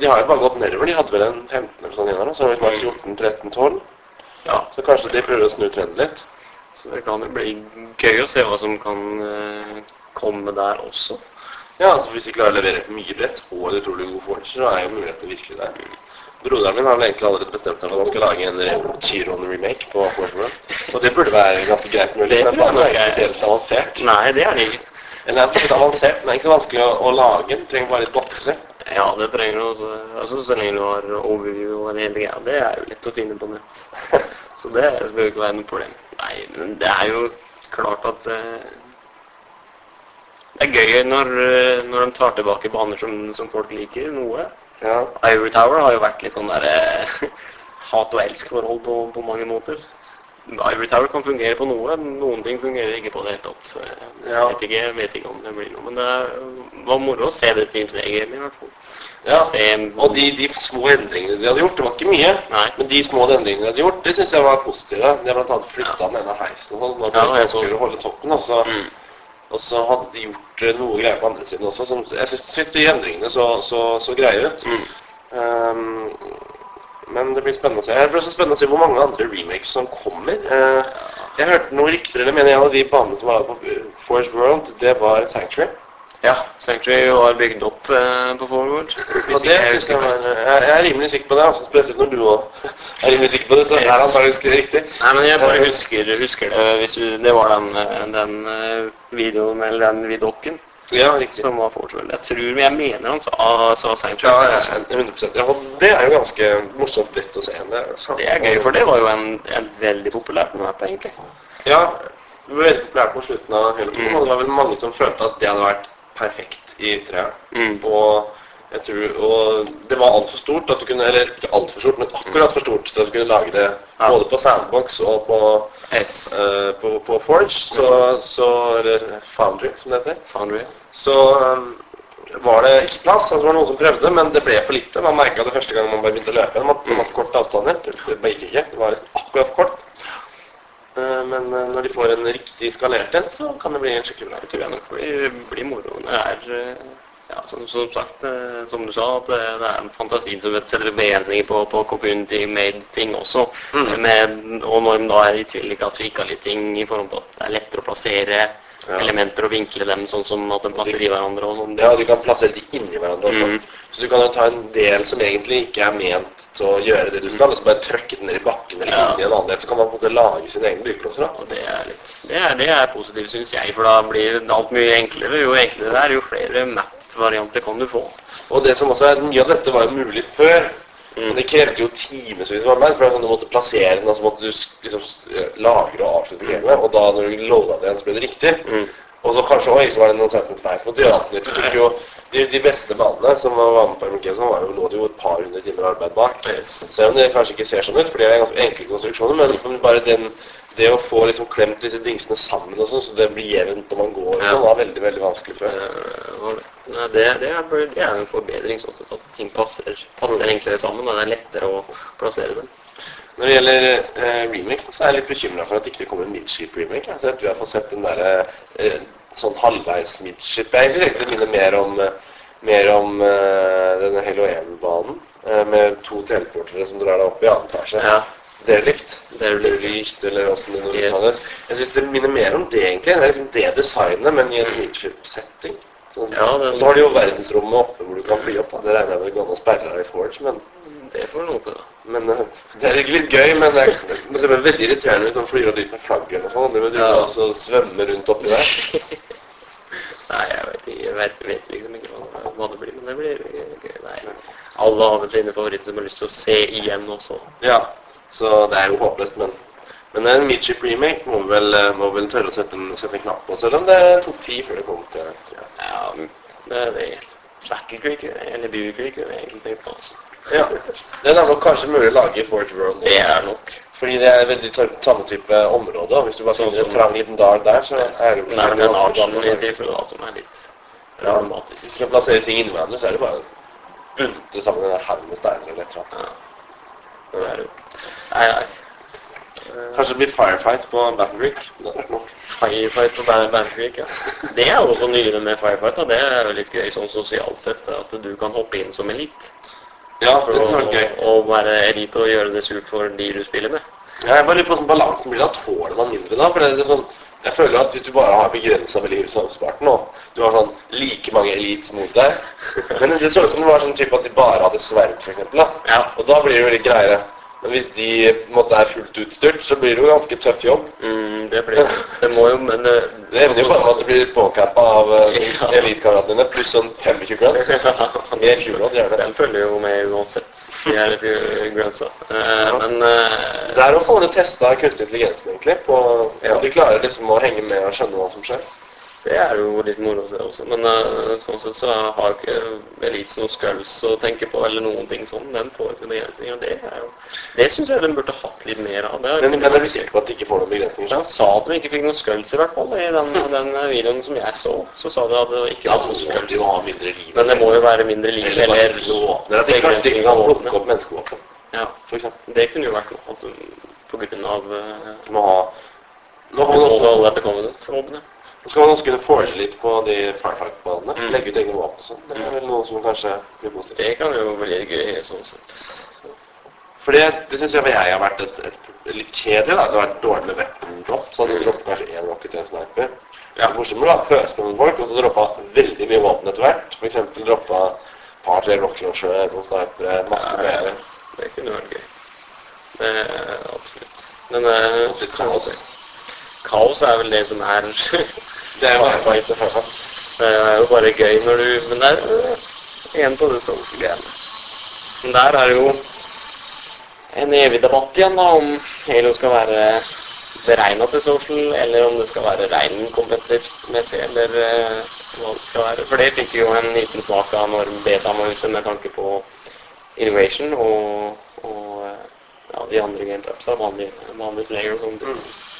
De har jo bare gått nedover. De hadde vel en 15 eller sånn innan, så har vi vært 14, 13, 12. Ja. Så kanskje de prøver å snu trenden litt. Så det kan jo bli gøy å se hva som kan uh, komme der også. Ja, altså Hvis de klarer å levere mye brett og en utrolig god forge, så er jo muligheten virkelig der. Broderen min har vel egentlig allerede bestemt seg for at han skal lage en Chiron-remake på World. Og det burde være ganske greit mulig. Det men det er ikke spesielt avansert. Nei, det er det ikke. Eller det er litt avansert, men det er ikke så vanskelig å, å lage. Det trenger bare litt bokser. Ja, det trenger du også. Altså, så lenge du har overview og en hel greie. Det er jo lett å finne på nett. så det bør ikke være noe problem. Nei, men det er jo klart at uh, det er gøy når, eh, når, de tar tilbake baner som, som folk liker noe. Ja. Ivory Tower har jo vært litt sånn der uh, hat- og elsk-forhold på, på mange måter. Ivory Tower kan fungere på noe, noen ting fungerer ikke på det hele tatt. Jeg ja. vet, ikke, vet ikke om det blir noe, men det var moro å se det Team 3-gamet i hvert fall. Ja, og de, de, små endringene de hadde gjort, det var ikke mye, Nei. men de små endringene de hadde gjort, det synes jeg var positive. De har annet flyttet ja. den ene heisen og sånn, når ja, skulle holde toppen, og så, mm. Og så hadde de gjort uh, noe greier på andre siden også. Som, jeg synes de endringene så, så, så greie ut. Mm. Um, men det blir spennende å se. Det blir også spennende å se hvor mange andre remakes som kommer. Uh, jeg hørte noen rykter, eller mener en av de banene som var på Force World, det var Sanctuary. Ja, Sanctuary var bygd opp uh, på Forward. Synes jeg, var, jeg, er rimelig sikker på det, altså, spesielt når du òg er rimelig sikker på det. så er han bare husker riktig. Nei, men jeg bare husker, husker det hvis du, Det var den, den videoen, eller den vidokken. Ja, riktig. Som var Fortwell. Jeg tror, men jeg mener han sa, sa Sanctuary. Ja, ja, 100 ja, Det er jo ganske morsomt litt å se. Det, det er gøy, for det var jo en, en veldig populær map, egentlig. Ja, det veldig populært på slutten av hele tiden, mm. det var vel mange som følte at det hadde vært perfekt i treet. Mm. Og jeg tror, og det var altfor stort, at du kunne, eller ikke altfor stort, men akkurat for stort til at du kunne lage det ja. både på Sandbox og på, uh, på, på Forge, så, så, eller Foundry, som det heter. Foundry, så um, var det ikke plass. Altså, det var noen som prøvde, men det ble for lite. Man merka det første gang man bare begynte å løpe. Man hadde mm. korte avstander. Det gikk ikke. Det var liksom akkurat for kort. Uh, men når de får en riktig skalert en, så kan det bli en skikkelig bra. tur. nok blir, blir moro. Det er uh, ja, som, som, sagt, som du sa, at det, er er fantasien som setter begrensninger på, på community-made-ting også. Mm. Med, og når de da er i tillegg at vi ikke har litt ting i forhold til at det er lettere å plassere ja. elementer og vinkle dem sånn som at de passer i hverandre. og sånn. Ja, du kan plassere de inni hverandre også. Mm. Så du kan jo ta en del som egentlig ikke er ment til å gjøre det du skal, og så bare trykke den ned i bakken eller ja. inn i en annen del. Så kan man på en måte lage sine egne byggeklosser. Og det er, litt, det er, det er positivt, syns jeg, for da blir alt mye enklere. Jo enklere det er, jo flere map-varianter kan du få. Og det som også er, Mye av dette var jo mulig før. Mm. Men det krevde jo timevis arbeid. for sånn, Du måtte plassere den, og så måtte du liksom, lagre og avslutte gamet. Og da når du loada det igjen, så ble det riktig. Mm. Og så kanskje òg var det noen sentence måtte gjøre det. Du tok jo de, de, beste banene som var med på MK, så var jo, lå det jo et par hundre timer arbeid bak. Selv om det kanskje ikke ser sånn ut, for det er enkle konstruksjoner. Men bare den, det å få liksom klemt disse dingsene sammen og sånn, så det blir jevnt når man går, ja. sånn, var veldig veldig vanskelig før. Ja, det, det, er, det, er, en forbedring sånn sett at ting passer, passer enklere sammen, og det er lettere å plassere dem. Når det gjelder eh, remix, så er jeg litt bekymra for at det ikke kommer en midship-remake. Altså, jeg tror jeg får sett den derre eh, sånn halvveis midship. Jeg syns egentlig det minner mer om, mer om denne Halo 1-banen. Eh, med to teleportere som drar deg opp i annen etasje. Ja. Derelikt. Derelikt, eller åssen det nå uttales. Yes. Jeg syns det minner mer om det, egentlig. Det er liksom det designet, men i en midship-setting. Sånn. Ja, og så har de jo verdensrommet oppe hvor du kan fly opp. Da. Det regner jeg med går an å sperre her i Forge, men det får du på, da. Men uh, det er litt gøy, men det er, det er veldig irriterende hvis man flyr og dyper med flagget sånn. Men du ja. altså svømme rundt oppi der. Nei, jeg vet, ikke, jeg vet, vet liksom ikke hva, hva, det blir, men det blir gøy. Nei, alle har vel sine favoritter som har lyst til å se igjen også. Ja. Så det er jo håpløst, men men en Midship remake må vel, må vel tørre å sette en, sette en knapp på, selv om det tok tid før det kom til ja. ja, det er det. Shackle Creek eller Beaver Creek er egentlig på altså. Ja. Den er nok kanskje mulig å lage i Fort World. Det er nok. Fordi det er veldig samme type område. Hvis du bare finner en trang liten dal der, så er det jo Nei, men en i tilfelle som er litt dramatisk. Hvis du skal plassere ting innvendig, så er det bare bunte sammen en haug med steiner eller et eller annet. Det er jo Nei, nei. Kanskje det blir firefight på Battle Creek. Firefight på Battle Creek, ja. Det er jo også nyere med firefight. Da. Det er jo litt gøy sånn sosialt sett, at du kan hoppe inn som elit. Ja, det er og, gøy. Og være elit og gjøre det surt for de du spiller med. Ja, jeg bare lurer på sånn balansen blir da. Tåler man mindre da? For det er sånn, jeg føler at hvis du bare har begrensa med liv som Spartan nå, du har sånn like mange elites mot deg Men det så ut som det var sånn type at de bare hadde sverd, f.eks. Ja. Og da blir det jo litt greiere. Men hvis de måte er fullt utstyrt, så blir det jo ganske tøff jobb. Mm, det blir det. Det må jo, men Det evner jo bare med at du blir spåkappa av uh, ja. elitekameratene dine, pluss sånn 25 grunts. Mer 20 grunts, gjør. Den følger jo med uansett. De er grunsa. Uh, ja. Men uh, Det er å få det testa kunstig intelligens, egentlig. På, ja. Du klarer liksom å henge med og skjønne hva som skjer. Det er jo litt moro å se også, men uh, sånn sett så har ikke Elite noen skulls å tenke på, eller noen ting sånn. Den får ikke begrensninger. Det er jo Det syns jeg den burde hatt litt mer av. Det men, men er du sikker på at de ikke får noen begrensninger? Han sa at de ikke fikk noen skulls, i hvert fall. I den, den videoen som jeg så, så sa de at det ikke var noen skulls. Ja, ha mindre liv. Men det må jo være mindre liv, eller Eller, eller at de kanskje ikke kan plukke opp menneskevåpen. Ja, for eksempel. Det kunne jo vært noe på grunn av uh, Nå man også etter Covenant-våpenet. Så skal man også kunne forge litt på de firefight-banene. Mm. Legge ut egne våpen og sånn. Det er vel noe som kanskje blir positivt. Det kan jo bli gøy sånn sett. For det, det syns jeg jeg har vært et, et, litt kjedelig. da. Det har vært dårlig med weapon drop. Så hadde du droppet kanskje én rocket til en sniper. Ja. Det morsomme da, med noen folk, og så droppa veldig mye våpen etter hvert. For eksempel et par-tre rocket launcher, noen snipere, masse ja, ja, Det kunne vært gøy. Det er absolutt. Men uh, kaos, kaos er vel det som er Det er bare Det er jo bare gøy når du Men det er igjen på det social-greiene. Men der er det jo en evig debatt igjen da, om Halo skal være beregna til social, eller om det skal være rein kompetitivt eller uh, hva det skal være. For det fikk jo en liten smak av når beta var ute med tanke på innovation og, og uh, ja, de andre gametrapsa, vanlige, vanlige player og sånt. Mm.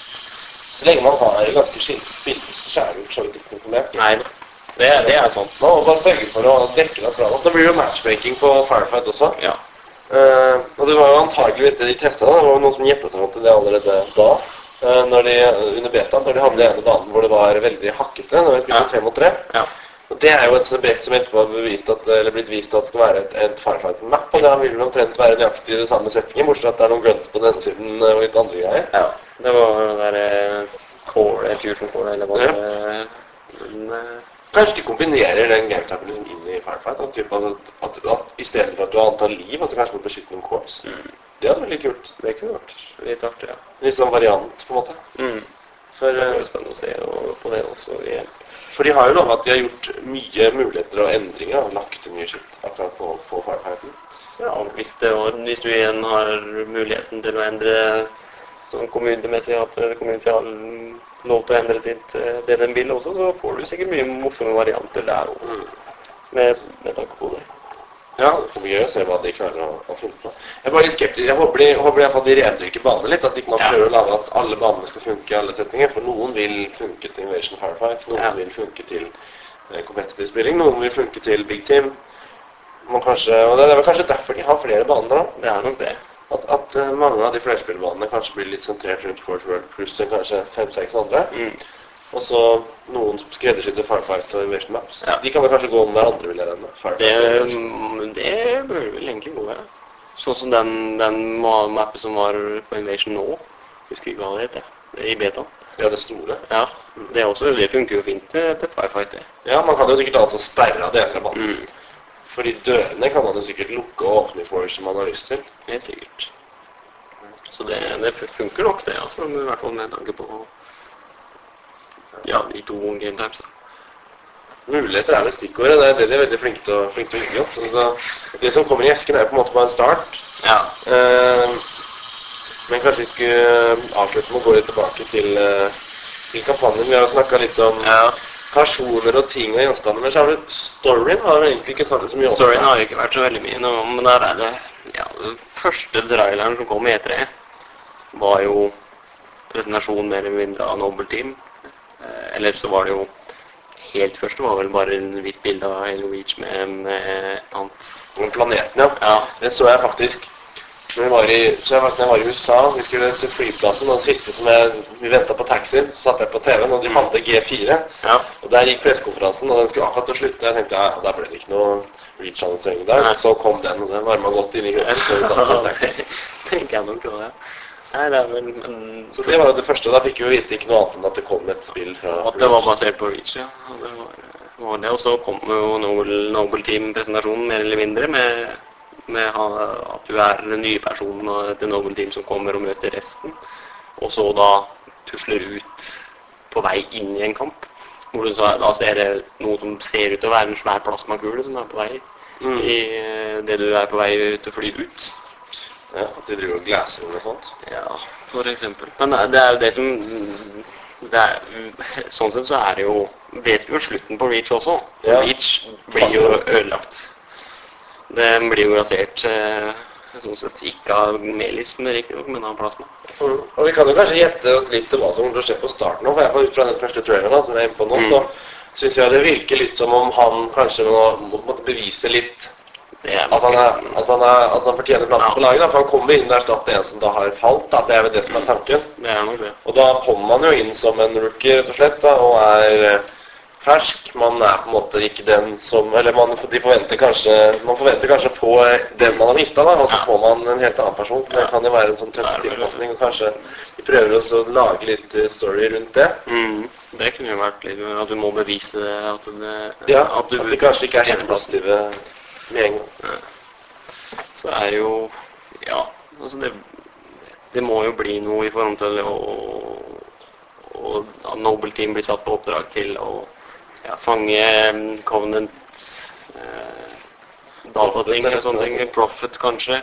Så lenge man har ganske skilt spill, så er det jo så vidt ikke problem. Nei, det det er sant. Man må bare sørge for å dekke det fra oss. Det blir jo matchmaking på Firefight også. Ja. Uh, og det var jo antagelig etter de testa, det var jo noen som gjetta seg til det allerede da. Uh, når de, under beta, når de hadde ene banen hvor det var veldig hakkete, når vi spilte tre mot tre. Ja. Og det er jo et objekt som etterpå har bevist at, eller blitt vist at det skal være et, et Firefight-map. Og det vil vel omtrent være nøyaktig i det samme settingen, bortsett fra at det er noen grunts på denne siden og litt andre greier. Ja, det var den der core, fusion core, eller hva det er. Men, Kanskje de kombinerer den gametappen liksom inn i Firefight? At, typ, at, at, at I stedet for at du har antall liv, at du kanskje må beskytte noen cores. Mm. Det hadde vært litt kult. Det kunne vært litt artig, ja. Litt sånn variant, på en måte. Mm. For det er spennende å se på det også. igjen. For de har jo lova at de har gjort mye muligheter og endringer og lagt til mye skitt akkurat på, på Firefighten. Ja, hvis, det, hvis du igjen har muligheten til å endre sånn community-messig at kommunen har lov til å endre sitt, eh, det den vil også, så får du sikkert mye morsomme varianter der òg. Mm. Med, med tanke på det. Ja, det blir gøy å se hva de klarer å, å finne på. Jeg er bare litt skeptisk. Jeg håper de, håper de, de rendyrker banene litt. At de man prøver å lage at alle banene skal funke i alle setninger. For noen vil funke til Invasion Firefight, noen ja. vil funke til eh, competitive spilling, noen vil funke til Big Team. Kanskje, og Det er vel kanskje derfor de har flere baner. da. Det er nok det at, at uh, mange av de flerspillbanene kanskje blir litt sentrert rundt Fort World pluss kanskje fem-seks andre. Mm. Og så noen skreddersydde Firefight og Invasion Maps. Ja. De kan vel kanskje gå om hverandre, vil jeg regne Det, mm, det bør vel egentlig gå, ja. Sånn som den, den mappet som var på Invasion nå. Husker ikke hva det heter. Er I beta. Ja, det store. Ja, det, også, det funker jo fint til, til Firefight. Det. Ja, man kan jo sikkert altså sperre av deler av banen. Mm. Fordi dørene kan man jo sikkert lukke og åpne for som man har lyst til. Helt sikkert. Så det, det funker nok, det. altså, I hvert fall med tanke på ja, de to game times. Muligheter er det stikkordet. Det er det de er veldig flinke til å, flinke til å gjøre. Altså, det som kommer i esken, er på en måte bare en start. Ja. Eh, Men kanskje vi skulle avslutte med å gå litt tilbake til, til kampanjen. Vi har snakka litt om ja. Personer og ting og gjenstander. Men selve storyen har egentlig ikke snakket så mye om. Storyen har ikke vært så veldig mye om, men der er det ja, Den første traileren som kom i E3, var jo presentasjon mer eller mindre av Noble Team. Eller så var det jo helt første var vel bare en hvitt bilde av Eloise med, med et annet planeten, ja. ja. Det så jeg faktisk. Når jeg var i, så jeg, var i USA, vi skulle til flyplassen, og siste som jeg, vi venta på taxien, så satte jeg på TV-en, og de hadde G4. Ja. Og Der gikk pressekonferansen, og den skulle akkurat til å slutte. Jeg tenkte ja, der ble det ikke noe Reach-annonsering der. Nei. Så kom den, og den varma godt inn i kroppen. tenker jeg nok det. Nei, det er vel men... Så det var jo det første. Da fikk vi jo vite ikke noe annet enn at det kom et spill fra At det var basert på Reach, ja. Og, det var, var det. og så kom jo Noble, Noble Team-presentasjonen mer eller mindre med, med at du er den nye personen og The Noble Team som kommer og møter resten. Og så da tusler ut på vei inn i en kamp. Hvor du så, da ser det noe som ser ut til å være en svær plasmakule som er på vei mm. i det du er på vei til å fly ut. Ja, At de driver og glasser eller sånt? Ja, for eksempel. Men det er jo det som det er, Sånn sett så er det jo Vet vi jo slutten på Reach også. Ja. Reach blir jo ødelagt. Det blir jo rasert eh, sånn sett ikke av melis, men riktignok, men av plasma. Mm. Og Vi kan jo kanskje gjette oss litt til hva som kommer til å skje på starten nå. for jeg Ut fra den første traileren som jeg er inne på nå, mm. så syns jeg det virker litt som om han kanskje må, måtte bevise litt at han, er, at, han er, at han fortjener plass ja. på laget. Da, for han kommer inn og erstatter en som da har falt. Da. Det er vel det som er tanken. Det er nok det. Og da kommer man jo inn som en rookie rett og slett, da, og er eh, fersk. Man er på en måte ikke den som Eller man, de forventer kanskje, man forventer kanskje å få den man har mista, og så får man en helt annen person. Det kan jo være en sånn tøffeltilpasning. Og kanskje de prøver å lage litt eh, story rundt det. Mm. Det kunne jo vært litt at du må bevise. At, det, ja, at, du, at de kanskje ikke er helt positive med en gang. Så er det jo Ja, altså det, det må jo bli noe i forhold til å, at Noble Team blir satt på oppdrag til å ja, fange um, Covenant eh, datating og sånne ting. Profit, kanskje.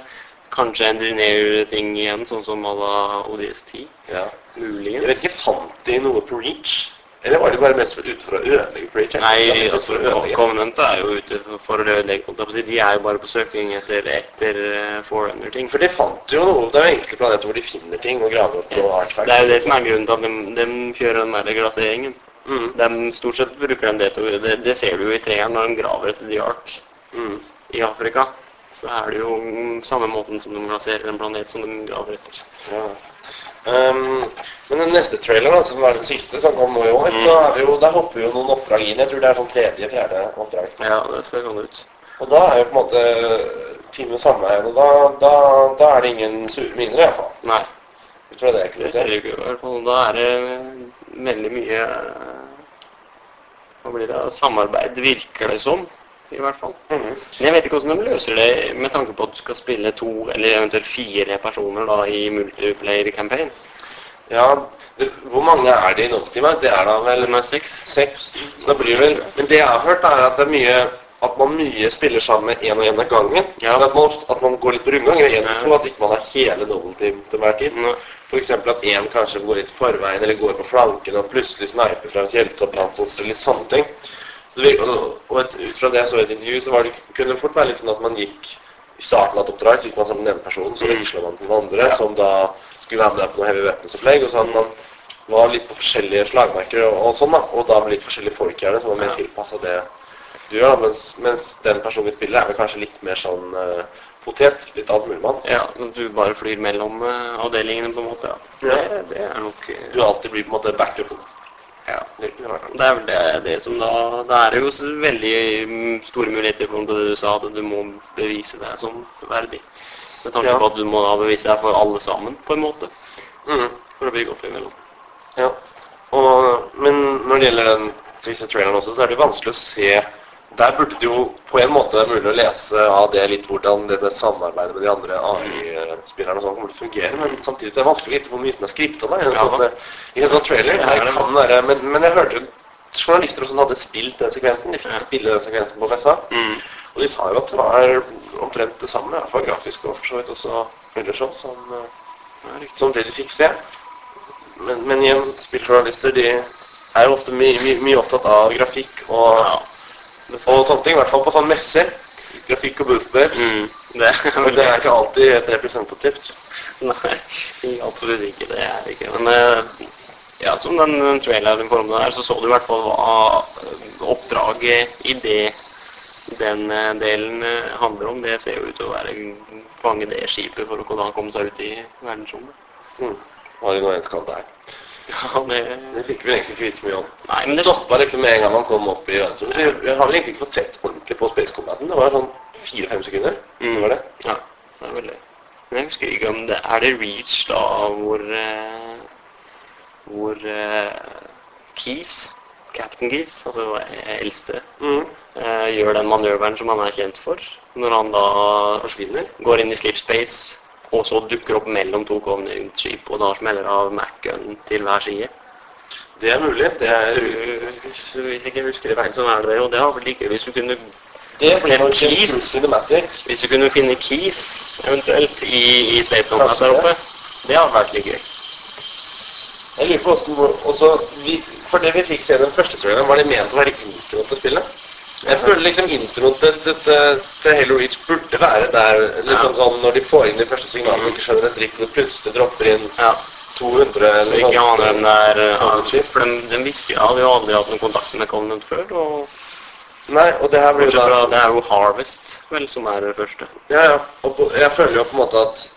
Kanskje engineer-ting igjen, sånn som à la ODS10. Ja. Muligens. Jeg vet ikke, Fant de noe på Reach? Eller var de bare mest ute for å ødelegge Preach? Nei, altså, Covenant er jo ute for å ødelegge. De er jo bare på søking etter, etter uh, Forerunner-ting. For de fant jo noe Det er jo enkle planeter hvor de finner ting og graver opp noe artefakt. Det er jo det som er grunnen til at de, de kjører den der glaseringen. Mm. De, stort sett bruker de det til å det, det ser du jo i treeren når de graver etter The Ark mm. i Afrika. Så er det jo samme måten som de plasserer en planet som de graver etter. Ja. Um, men den neste traileren, som var den siste som kom nå i år, mm. så er det jo, der hopper jo noen oppdrag inn. Jeg tror det er sånn tredje-fjerde oppdrag. Ja, det ser sånn ut. Og da er jo på en måte teamet samme igjen. Og da, da, da, er det ingen sure miner, iallfall. Nei. Jeg tror det er ikke det. Ser ikke, i hvert fall. Da er det veldig mye Hva blir det? Samarbeid, virker det som i hvert fall. Mm -hmm. Men jeg vet ikke hvordan de løser det med tanke på at du skal spille to eller eventuelt fire personer da i multiplayer campaign. Ja, hvor mange er det i Noctima? Det er da vel med seks. seks. Så da blir vel, men det jeg har hørt, er at det er mye at man mye spiller sammen én og én av gangen. Ja. At, man, at, man, går litt på rundgang. Én ja. to, at ikke man har hele Noble Team til hver tid. Ja. F.eks. at én kanskje går litt forveien eller går på flanken og plutselig sniper fra en fjelltopp. Litt sånne ting. Og et, ut fra det jeg så i et intervju, så det, kunne det fort være litt sånn at man gikk i starten av et oppdrag, så gikk man sammen med den ene personen, så veksla man til den andre, som da skulle være med på noe heavy weapons-opplegg. Og så hadde man var litt på forskjellige slagmerker og, og sånn, da. Og da med litt forskjellige folk gjerne, som var mer tilpassa det du gjør. da, mens, mens, den personen vi spiller, er vel kanskje litt mer sånn uh, potet. Litt av mulig. Ja, du bare flyr mellom uh, avdelingene, på en måte. Ja. ja. Det, det, er nok uh, Du alltid blir på en måte backupen. Ja, det, er vel det, det som da Det er jo veldig mm, store muligheter for det du sa, at du må bevise deg som verdig. Med tanke ja. på at du må da bevise deg for alle sammen, på en måte. Mm. For å bygge opp imellom. Ja. Og, men når det gjelder den traileren også, så er det vanskelig å se der burde det jo på en måte være mulig å lese av det litt hvordan det samarbeidet med de andre AI-spillerne og sånn kommer til å fungere, men samtidig er det vanskelig å vite hvor mye som er skripta i en, ja. sånn, i en sånn trailer. Det kan være, men, men jeg hørte journalister som hadde spilt den sekvensen. De fikk spille den sekvensen på messa. Mm. Og de sa jo at det var omtrent det samme, i hvert fall grafisk og for så vidt også ellers sånn, som, det de fikk se. Men, men igjen, spilljournalister de er jo ofte mye my, my opptatt av grafikk og, Ja. Og sånne ting. I hvert fall på sånne messer. Grafikk og bootbabes. Mm, det Men det er ikke alltid helt representativt. Nei, absolutt ikke. Det er det ikke. Men eh, ja, som den den traileren formen der, så så du i hvert fall hva eh, oppdraget i det den eh, delen handler om. Det ser jo ut til å være fange det skipet for å komme seg ut i verdensrommet. Mm. Hva de nå enn skal det er. Ja, det Det fikk vi egentlig ikke vite så mye om. Nei, men Det stoppa liksom med en gang man kom opp i verdensrommet. Vi, vi har vel egentlig ikke fått sett ordentlig på Space Combaten. Det var sånn fire-fem sekunder. Mm. Var det. Ja, det er vel det. Men jeg husker ikke om det Er det Reach da hvor eh, Hvor eh, Keys, Captain Keys, altså eldste, Mm. eh, gjør den manøveren som han er kjent for. Når han da Forsvinner. går inn i sleep space, og så dukker opp mellom to Covenant-skip, og da smeller av Mac-en til hver side. Det er mulig. Det er Hvis jeg ikke husker det feil, så er det det. Og det har vel ikke Hvis du kunne, Det blir nok cinematic. hvis du kunne finne Keys eventuelt i, i Slate der oppe, det hadde vært litt gøy. Jeg lurer på hvordan også, vi, For det vi fikk se den første traileren, var det ment å være introen til spillet? Jeg føler liksom introen til, til, til, til Halo Reach burde være der liksom sånn når de får inn de første signalene ikke skjønner en dritt, og plutselig dropper inn Ja. 200 Så eller ikke noe aner dem der ja, Covenant-skip. For den, den virker, ja, Vi har aldri hatt noen kontakt med Covenant før. Og Nei, og det her blir jo da det er jo Harvest vel som er det første. Ja, ja. Og på, jeg føler jo på en måte at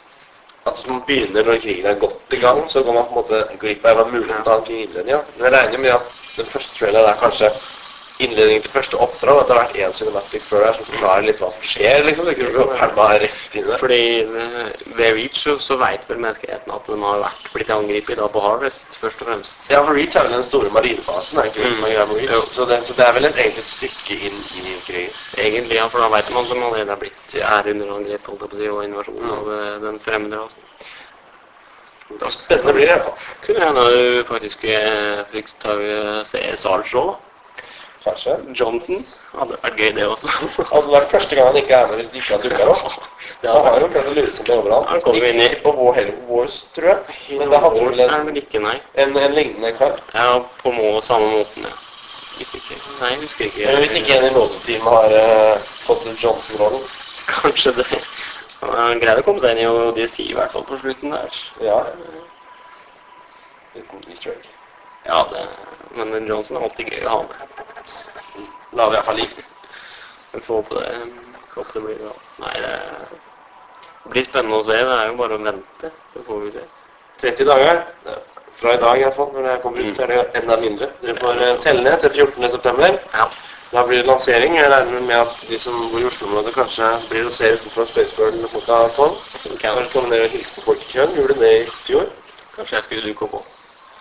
at hvis man begynner når krigen er godt i gang, så går man på en måte glipp av muligheten til å ha en fin innledning. Ja. Men jeg regner med at den første traileren er kanskje innledningen til første oppdrag, at det har vært én cinematic før her som forklarer litt hva som skjer, liksom. Det kunne pælma rett inn. Fordi eh, ved Reach så, så vet vel menneskeheten at de har vært blitt angrepet da på Harvest, først og fremst. Ja, for Reach er vel den store marinefasen. ikke det som er med Reach? Så det, så det er vel et, egentlig et stykke inn i krigen. Egentlig, ja, for da vet man de allerede er blitt er under angrep holdt jeg på å si, og invasjon Mm. av eh, den fremmede rasen. Det er spennende blir det. Kunne hende du faktisk eh, fikk ta se Sarge òg, da. Kanskje. Johnson. Hadde vært gøy, det også. Hadde vært første gang han ikke er med hvis de ikke har dukka opp. Det Han har jo prøvd å lure seg til overalt. Han kommer inn i- Ikke på War Wars, tror jeg. Men da hadde Wars vel er en, vel ikke, nei. en, en lignende kar. Ja, på må, samme måten, ja. Hvis ikke. Nei, jeg husker ikke. Men hvis ikke en i nådeteamet har uh, fått Johnson-rollen Kanskje det. Han greide å komme seg inn i Odyssey i hvert fall på slutten der. Ja. Uten easter egg. Ja, det, men Johnson er alltid gøy å ha med. La vi i hvert fall ligge. Vi får håpe det, håpe det blir bra. Nei, det blir spennende å se. Det er jo bare å vente, så får vi se. 30 dager. Fra i dag i hvert fall, når det kommer ut, Mm. så er det enda mindre. Dere får eh, telle ned til 14. september. Ja. Da blir det lansering. Jeg regner med at de som bor i Oslo-området kanskje blir å se utenfor Spacebird klokka 12. Kanskje komme ned og hilse på folk i køen. Gjorde det i fjor. Kanskje jeg skulle dukke opp på.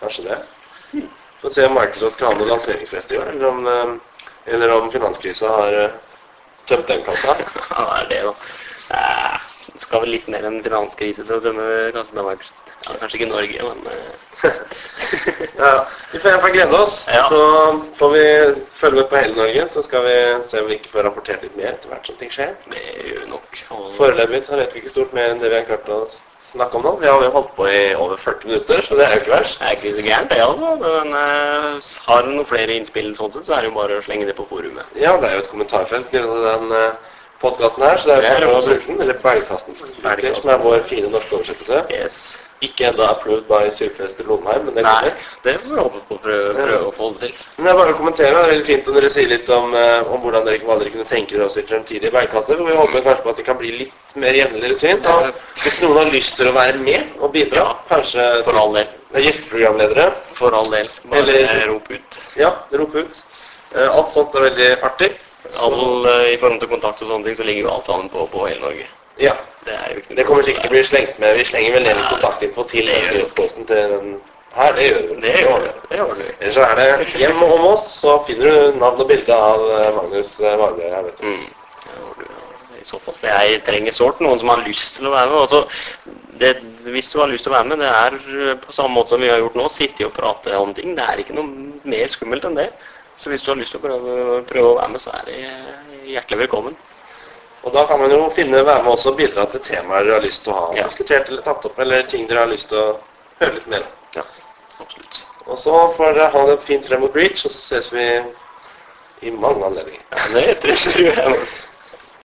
Kanskje det. Få se om Microsoft kan ha noe lanseringsfest i år, eller om, eh, eller om finanskrisa har eh, tømt den kassa. Ja, det er det, da. Eh, Det skal vel litt mer enn finanskrise til å dømme kanskje Microsoft. Ja, kanskje ikke Norge, men Ja, vi får iallfall glede oss. Ja. Så får vi følge med på hele Norge, så skal vi se om vi ikke får rapportert litt mer etter hvert som ting skjer. det gjør vi nok. Og Foreløpig så vet vi ikke stort mer enn det vi har klart å snakke om nå. Vi har jo holdt på i over 40 minutter, så det er jo ikke verst. Det er ikke så gærent, det, altså. Men uh, har du noen flere innspill sånn sett, så er det jo bare å slenge det på forumet. Ja, det er jo et kommentarfelt i den uh, podkasten her, så det er jo bare å bruke den. Eller Bergkasten. som er vår fine norske oversettelse. Yes. Ikke enda approved by Sylfester Lomheim, men det Nei, kommer. det får vi håpe på å prøve, prøve å få det til. Men er bare å kommentere. Det er veldig fint om dere sier litt om, eh, om hvordan dere, hva dere kunne tenke dere også i fremtidige bergkasser. Vi håper kanskje på at det kan bli litt mer jevnligere syn. Ja. Hvis noen har lyst til å være med og bidra, Ja. kanskje For all del. er gjesteprogramledere, For all del. Bare Eller- rop ut. ja, rop ut. Eh, Alt sånt er veldig artig. All, eh, I forhold til kontakt og sånne ting, så ligger jo alt sammen på, på hele Norge. Ja, Det det kommer sikkert til å bli slengt med. Vi slenger vel Nei. kontaktinfo til nyhetsposten til den her. Det gjør vi. Det gjør det. Det gjør det. Ellers så er det hjem om oss, så finner du navn og bilde av eh, Magnus eh, Vagle her, vet du. Mm. Du- I så fall. Jeg trenger sårt noen som har lyst til å være med. Altså, det, hvis du har lyst til å være med, det er eh, på samme måte som vi har gjort nå, sitte og prate om ting. Det er ikke noe mer skummelt enn det. Så hvis du har lyst til å prøve, prøve å være med, så er det hjertelig velkommen. Og da kan man jo finne, være med også og bidra til temaer dere har lyst til å ha Ja. diskutert eller tatt opp, eller ting dere har lyst til å høre litt mer om. Ja, absolutt. Og så får dere ha det fint frem mot Breach, og så ses vi i mange anledninger. Ja, det tror jeg.